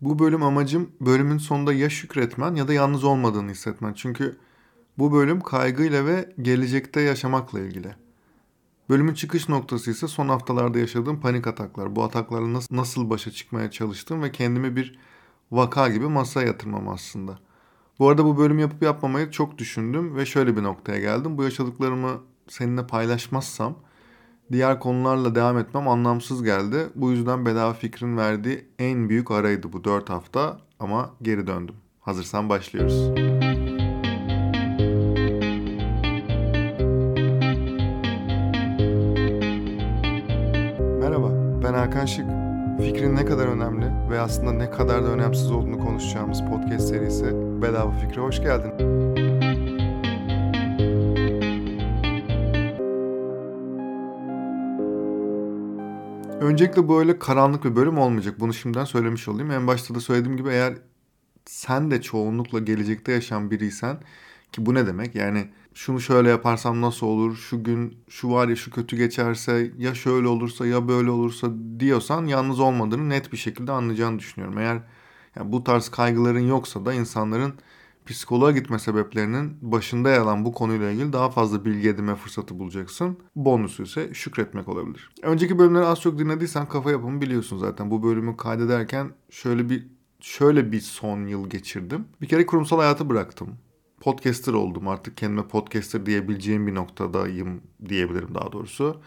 Bu bölüm amacım bölümün sonunda ya şükretmen ya da yalnız olmadığını hissetmen. Çünkü bu bölüm kaygıyla ve gelecekte yaşamakla ilgili. Bölümün çıkış noktası ise son haftalarda yaşadığım panik ataklar. Bu ataklarla nasıl, nasıl başa çıkmaya çalıştım ve kendimi bir vaka gibi masaya yatırmam aslında. Bu arada bu bölüm yapıp yapmamayı çok düşündüm ve şöyle bir noktaya geldim. Bu yaşadıklarımı seninle paylaşmazsam diğer konularla devam etmem anlamsız geldi. Bu yüzden bedava fikrin verdiği en büyük araydı bu 4 hafta ama geri döndüm. Hazırsan başlıyoruz. Merhaba, ben Hakan Şık. Fikrin ne kadar önemli ve aslında ne kadar da önemsiz olduğunu konuşacağımız podcast serisi Bedava Fikre hoş geldin. Öncelikle böyle karanlık bir bölüm olmayacak. Bunu şimdiden söylemiş olayım. En başta da söylediğim gibi eğer sen de çoğunlukla gelecekte yaşayan biriysen ki bu ne demek? Yani şunu şöyle yaparsam nasıl olur? Şu gün şu var ya şu kötü geçerse ya şöyle olursa ya böyle olursa diyorsan yalnız olmadığını net bir şekilde anlayacağını düşünüyorum. Eğer yani bu tarz kaygıların yoksa da insanların psikoloğa gitme sebeplerinin başında yer alan bu konuyla ilgili daha fazla bilgi edinme fırsatı bulacaksın. Bonusu ise şükretmek olabilir. Önceki bölümleri az çok dinlediysen kafa yapımı biliyorsun zaten. Bu bölümü kaydederken şöyle bir şöyle bir son yıl geçirdim. Bir kere kurumsal hayatı bıraktım. Podcaster oldum. Artık kendime podcaster diyebileceğim bir noktadayım diyebilirim daha doğrusu.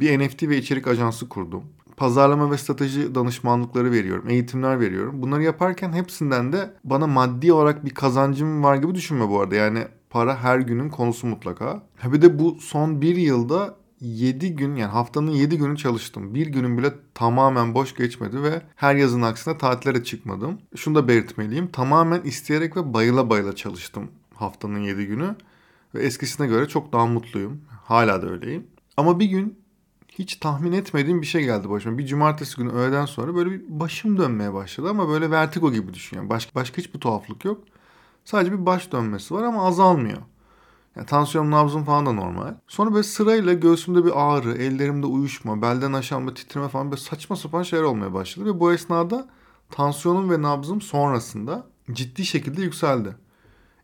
Bir NFT ve içerik ajansı kurdum pazarlama ve strateji danışmanlıkları veriyorum, eğitimler veriyorum. Bunları yaparken hepsinden de bana maddi olarak bir kazancım var gibi düşünme bu arada. Yani para her günün konusu mutlaka. Ha bir de bu son bir yılda 7 gün yani haftanın 7 günü çalıştım. Bir günün bile tamamen boş geçmedi ve her yazın aksine tatillere çıkmadım. Şunu da belirtmeliyim. Tamamen isteyerek ve bayıla bayıla çalıştım haftanın 7 günü. Ve eskisine göre çok daha mutluyum. Hala da öyleyim. Ama bir gün hiç tahmin etmediğim bir şey geldi başıma. Bir cumartesi günü öğleden sonra böyle bir başım dönmeye başladı ama böyle vertigo gibi düşün. Yani başka, başka hiçbir tuhaflık yok. Sadece bir baş dönmesi var ama azalmıyor. Yani tansiyonum, nabzım falan da normal. Sonra böyle sırayla göğsümde bir ağrı, ellerimde uyuşma, belden aşağımda titreme falan böyle saçma sapan şeyler olmaya başladı. Ve bu esnada tansiyonum ve nabzım sonrasında ciddi şekilde yükseldi.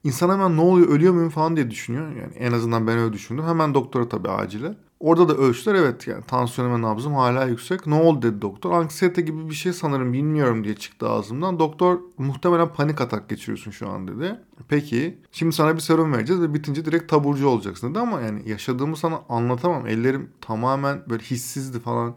İnsan hemen ne oluyor ölüyor muyum falan diye düşünüyor. Yani en azından ben öyle düşündüm. Hemen doktora tabii acile. Orada da ölçtüler evet yani tansiyonum ve nabzım hala yüksek. Ne oldu dedi doktor. Anksiyete gibi bir şey sanırım bilmiyorum diye çıktı ağzımdan. Doktor muhtemelen panik atak geçiriyorsun şu an dedi. Peki şimdi sana bir serum vereceğiz ve bitince direkt taburcu olacaksın dedi ama yani yaşadığımı sana anlatamam. Ellerim tamamen böyle hissizdi falan.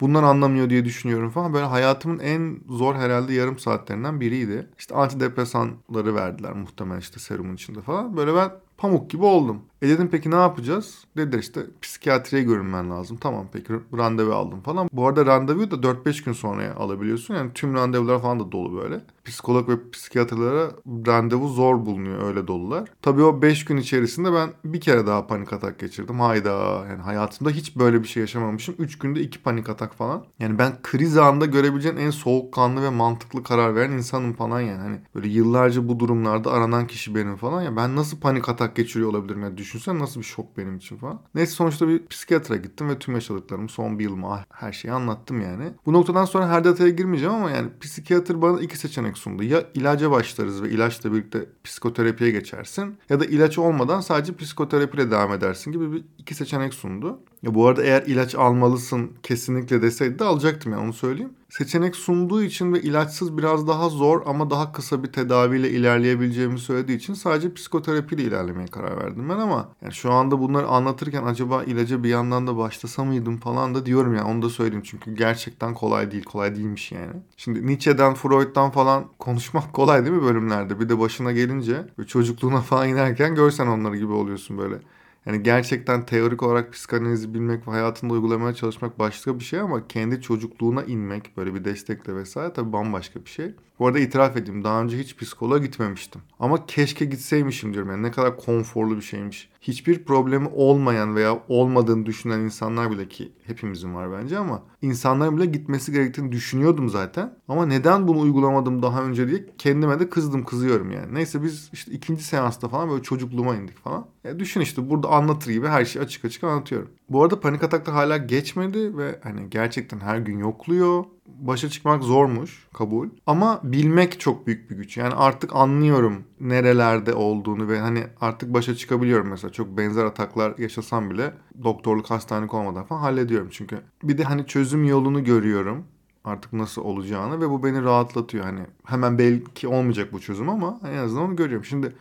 Bunlar anlamıyor diye düşünüyorum falan. Böyle hayatımın en zor herhalde yarım saatlerinden biriydi. İşte antidepresanları verdiler muhtemelen işte serumun içinde falan. Böyle ben pamuk gibi oldum. E dedim peki ne yapacağız? Dediler işte psikiyatriye görünmen lazım. Tamam peki randevu aldım falan. Bu arada randevuyu da 4-5 gün sonra alabiliyorsun. Yani tüm randevular falan da dolu böyle. Psikolog ve psikiyatrlara randevu zor bulunuyor öyle dolular. Tabii o 5 gün içerisinde ben bir kere daha panik atak geçirdim. Hayda yani hayatımda hiç böyle bir şey yaşamamışım. 3 günde 2 panik atak falan. Yani ben kriz anında görebileceğin en soğukkanlı ve mantıklı karar veren insanım falan yani. Hani böyle yıllarca bu durumlarda aranan kişi benim falan ya. Ben nasıl panik atak geçiriyor olabilirim ya düşün düşünsen nasıl bir şok benim için falan. Neyse sonuçta bir psikiyatra gittim ve tüm yaşadıklarımı son bir yılma her şeyi anlattım yani. Bu noktadan sonra her detaya girmeyeceğim ama yani psikiyatr bana iki seçenek sundu. Ya ilaca başlarız ve ilaçla birlikte psikoterapiye geçersin ya da ilaç olmadan sadece psikoterapiyle devam edersin gibi bir iki seçenek sundu. Ya bu arada eğer ilaç almalısın kesinlikle deseydi de alacaktım yani onu söyleyeyim. Seçenek sunduğu için ve ilaçsız biraz daha zor ama daha kısa bir tedaviyle ilerleyebileceğimi söylediği için sadece psikoterapiyle ilerlemeye karar verdim ben ama yani şu anda bunları anlatırken acaba ilaca bir yandan da başlasa mıydım falan da diyorum yani onu da söyleyeyim çünkü gerçekten kolay değil kolay değilmiş yani. Şimdi Nietzsche'den Freud'dan falan konuşmak kolay değil mi bölümlerde bir de başına gelince çocukluğuna falan inerken görsen onları gibi oluyorsun böyle. Yani gerçekten teorik olarak psikanalizi bilmek ve hayatında uygulamaya çalışmak başka bir şey ama kendi çocukluğuna inmek böyle bir destekle vesaire tabii bambaşka bir şey. Bu arada itiraf edeyim daha önce hiç psikoloğa gitmemiştim. Ama keşke gitseymişim diyorum yani ne kadar konforlu bir şeymiş. Hiçbir problemi olmayan veya olmadığını düşünen insanlar bile ki hepimizin var bence ama insanların bile gitmesi gerektiğini düşünüyordum zaten. Ama neden bunu uygulamadım daha önce diye kendime de kızdım kızıyorum yani. Neyse biz işte ikinci seansta falan böyle çocukluğuma indik falan. Ya düşün işte burada anlatır gibi her şeyi açık açık anlatıyorum. Bu arada panik atakta hala geçmedi ve hani gerçekten her gün yokluyor. Başa çıkmak zormuş kabul. Ama bilmek çok büyük bir güç. Yani artık anlıyorum nerelerde olduğunu ve hani artık başa çıkabiliyorum mesela. Çok benzer ataklar yaşasam bile doktorluk hastanelik olmadan falan hallediyorum. Çünkü bir de hani çözüm yolunu görüyorum artık nasıl olacağını ve bu beni rahatlatıyor. Hani hemen belki olmayacak bu çözüm ama en azından onu görüyorum. Şimdi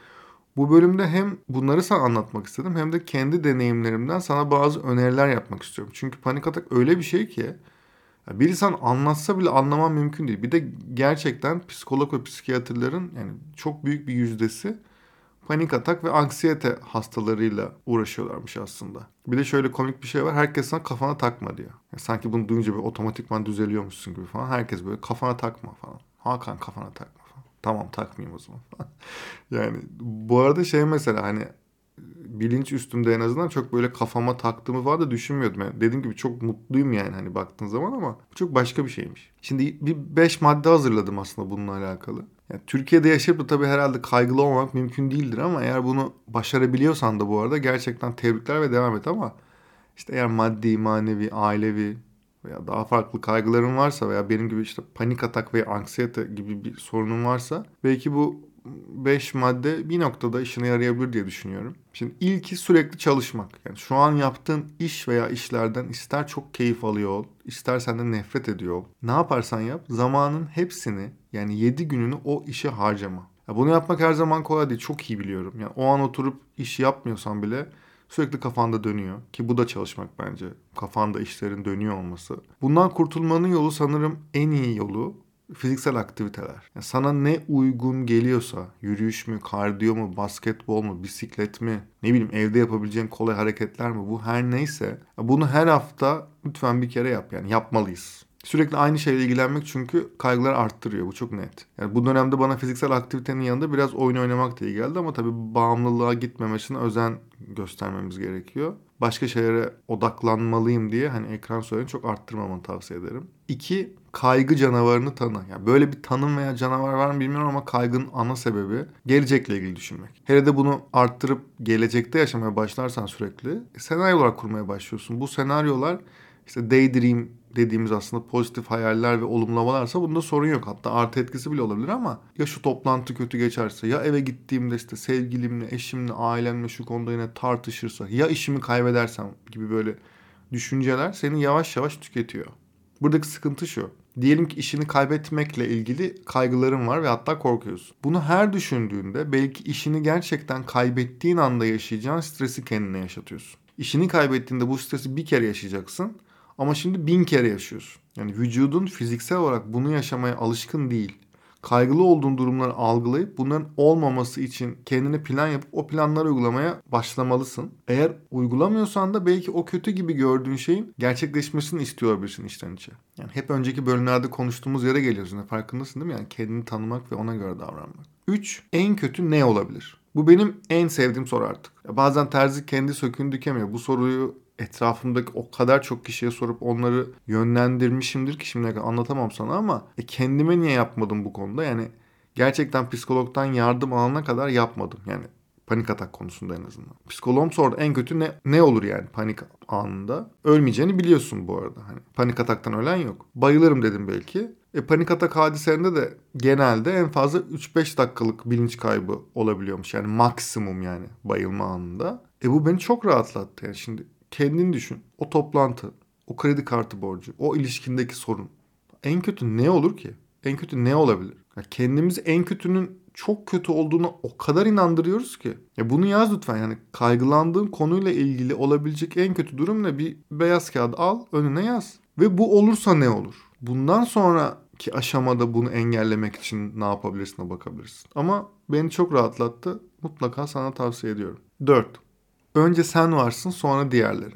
bu bölümde hem bunları sana anlatmak istedim hem de kendi deneyimlerimden sana bazı öneriler yapmak istiyorum. Çünkü panik atak öyle bir şey ki bir insan anlatsa bile anlamam mümkün değil. Bir de gerçekten psikolog ve psikiyatrların yani çok büyük bir yüzdesi panik atak ve anksiyete hastalarıyla uğraşıyorlarmış aslında. Bir de şöyle komik bir şey var. Herkes sana kafana takma diyor. Yani sanki bunu duyunca bir otomatikman düzeliyormuşsun gibi falan. Herkes böyle kafana takma falan. Hakan kafana takma falan. Tamam takmayayım o zaman falan. yani bu arada şey mesela hani bilinç üstümde en azından çok böyle kafama taktığımı falan da düşünmüyordum. Yani dediğim gibi çok mutluyum yani hani baktığın zaman ama çok başka bir şeymiş. Şimdi bir 5 madde hazırladım aslında bununla alakalı. Yani Türkiye'de yaşayıp da tabii herhalde kaygılı olmak mümkün değildir ama eğer bunu başarabiliyorsan da bu arada gerçekten tebrikler ve devam et ama işte eğer maddi, manevi, ailevi veya daha farklı kaygıların varsa veya benim gibi işte panik atak veya anksiyete gibi bir sorunun varsa belki bu 5 madde bir noktada işine yarayabilir diye düşünüyorum. Şimdi ilki sürekli çalışmak. Yani şu an yaptığın iş veya işlerden ister çok keyif alıyor ol, ister senden nefret ediyor ol. Ne yaparsan yap zamanın hepsini yani 7 gününü o işe harcama. Ya bunu yapmak her zaman kolay değil. Çok iyi biliyorum. Yani o an oturup iş yapmıyorsan bile sürekli kafanda dönüyor. Ki bu da çalışmak bence. Kafanda işlerin dönüyor olması. Bundan kurtulmanın yolu sanırım en iyi yolu fiziksel aktiviteler. Yani sana ne uygun geliyorsa yürüyüş mü, kardiyo mu, basketbol mu, bisiklet mi, ne bileyim evde yapabileceğin kolay hareketler mi bu her neyse bunu her hafta lütfen bir kere yap yani yapmalıyız. Sürekli aynı şeyle ilgilenmek çünkü kaygılar arttırıyor. Bu çok net. Yani bu dönemde bana fiziksel aktivitenin yanında biraz oyun oynamak da iyi geldi ama tabii bağımlılığa gitmemesine özen göstermemiz gerekiyor. Başka şeylere odaklanmalıyım diye hani ekran süreni çok arttırmamanı tavsiye ederim. İki, kaygı canavarını tanı. Yani böyle bir tanım veya canavar var mı bilmiyorum ama kaygının ana sebebi gelecekle ilgili düşünmek. Hele de bunu arttırıp gelecekte yaşamaya başlarsan sürekli senaryolar kurmaya başlıyorsun. Bu senaryolar işte daydream dediğimiz aslında pozitif hayaller ve olumlamalarsa bunda sorun yok. Hatta artı etkisi bile olabilir ama ya şu toplantı kötü geçerse ya eve gittiğimde işte sevgilimle, eşimle, ailemle şu konuda yine tartışırsa ya işimi kaybedersem gibi böyle düşünceler seni yavaş yavaş tüketiyor. Buradaki sıkıntı şu. Diyelim ki işini kaybetmekle ilgili kaygıların var ve hatta korkuyorsun. Bunu her düşündüğünde belki işini gerçekten kaybettiğin anda yaşayacağın stresi kendine yaşatıyorsun. İşini kaybettiğinde bu stresi bir kere yaşayacaksın ama şimdi bin kere yaşıyorsun. Yani vücudun fiziksel olarak bunu yaşamaya alışkın değil. Kaygılı olduğun durumları algılayıp bunların olmaması için kendine plan yapıp o planları uygulamaya başlamalısın. Eğer uygulamıyorsan da belki o kötü gibi gördüğün şeyin gerçekleşmesini istiyor olabilirsin içten içe. Yani hep önceki bölümlerde konuştuğumuz yere geliyorsun. Farkındasın değil mi? Yani kendini tanımak ve ona göre davranmak. 3. En kötü ne olabilir? Bu benim en sevdiğim soru artık. Ya bazen terzi kendi söküğünü dikemiyor. Bu soruyu etrafımdaki o kadar çok kişiye sorup onları yönlendirmişimdir ki şimdiye kadar anlatamam sana ama e, kendime niye yapmadım bu konuda? Yani gerçekten psikologdan yardım alana kadar yapmadım. Yani panik atak konusunda en azından. Psikoloğum sordu en kötü ne ne olur yani panik anında? Ölmeyeceğini biliyorsun bu arada. Hani panik ataktan ölen yok. Bayılırım dedim belki. E, panik atak hadiselerinde de genelde en fazla 3-5 dakikalık bilinç kaybı olabiliyormuş. Yani maksimum yani bayılma anında. E bu beni çok rahatlattı. Yani şimdi kendini düşün. O toplantı, o kredi kartı borcu, o ilişkindeki sorun. En kötü ne olur ki? En kötü ne olabilir? Ya kendimizi en kötünün çok kötü olduğunu o kadar inandırıyoruz ki. Ya bunu yaz lütfen yani kaygılandığın konuyla ilgili olabilecek en kötü durum ne? Bir beyaz kağıt al önüne yaz. Ve bu olursa ne olur? Bundan sonraki aşamada bunu engellemek için ne yapabilirsin bakabilirsin. Ama beni çok rahatlattı. Mutlaka sana tavsiye ediyorum. 4. Önce sen varsın sonra diğerleri.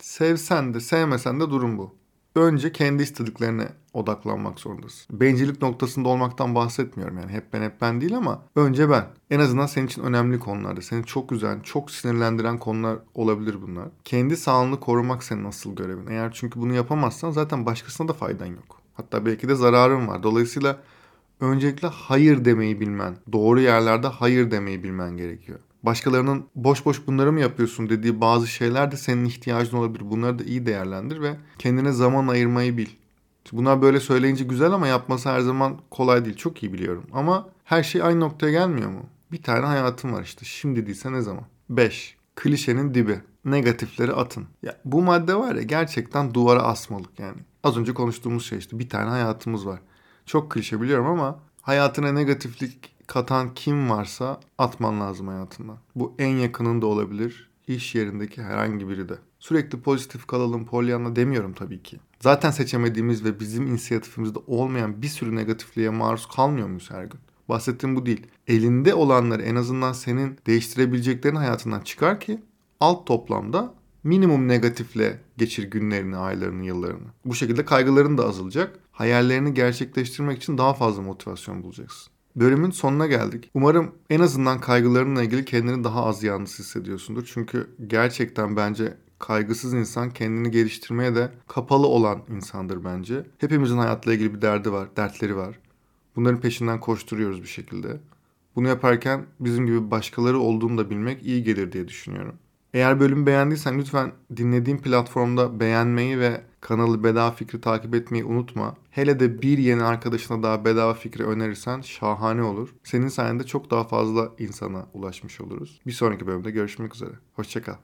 Sevsen de sevmesen de durum bu. Önce kendi istediklerine odaklanmak zorundasın. Bencillik noktasında olmaktan bahsetmiyorum yani hep ben hep ben değil ama önce ben. En azından senin için önemli konularda. Seni çok üzen, çok sinirlendiren konular olabilir bunlar. Kendi sağlığını korumak senin asıl görevin. Eğer çünkü bunu yapamazsan zaten başkasına da faydan yok. Hatta belki de zararın var. Dolayısıyla öncelikle hayır demeyi bilmen, doğru yerlerde hayır demeyi bilmen gerekiyor başkalarının boş boş bunları mı yapıyorsun dediği bazı şeyler de senin ihtiyacın olabilir. Bunları da iyi değerlendir ve kendine zaman ayırmayı bil. Bunlar böyle söyleyince güzel ama yapması her zaman kolay değil. Çok iyi biliyorum. Ama her şey aynı noktaya gelmiyor mu? Bir tane hayatım var işte. Şimdi değilse ne zaman? 5. Klişenin dibi. Negatifleri atın. Ya bu madde var ya gerçekten duvara asmalık yani. Az önce konuştuğumuz şey işte bir tane hayatımız var. Çok klişe biliyorum ama hayatına negatiflik katan kim varsa atman lazım hayatından. Bu en yakının da olabilir. İş yerindeki herhangi biri de. Sürekli pozitif kalalım Pollyanna demiyorum tabii ki. Zaten seçemediğimiz ve bizim inisiyatifimizde olmayan bir sürü negatifliğe maruz kalmıyor muyuz her gün? Bahsettiğim bu değil. Elinde olanları en azından senin değiştirebileceklerin hayatından çıkar ki alt toplamda minimum negatifle geçir günlerini, aylarını, yıllarını. Bu şekilde kaygıların da azalacak. Hayallerini gerçekleştirmek için daha fazla motivasyon bulacaksın. Bölümün sonuna geldik. Umarım en azından kaygılarınla ilgili kendini daha az yalnız hissediyorsundur. Çünkü gerçekten bence kaygısız insan kendini geliştirmeye de kapalı olan insandır bence. Hepimizin hayatla ilgili bir derdi var, dertleri var. Bunların peşinden koşturuyoruz bir şekilde. Bunu yaparken bizim gibi başkaları olduğunu da bilmek iyi gelir diye düşünüyorum. Eğer bölümü beğendiysen lütfen dinlediğin platformda beğenmeyi ve kanalı Bedava Fikri takip etmeyi unutma. Hele de bir yeni arkadaşına daha Bedava Fikri önerirsen şahane olur. Senin sayende çok daha fazla insana ulaşmış oluruz. Bir sonraki bölümde görüşmek üzere. Hoşçakal.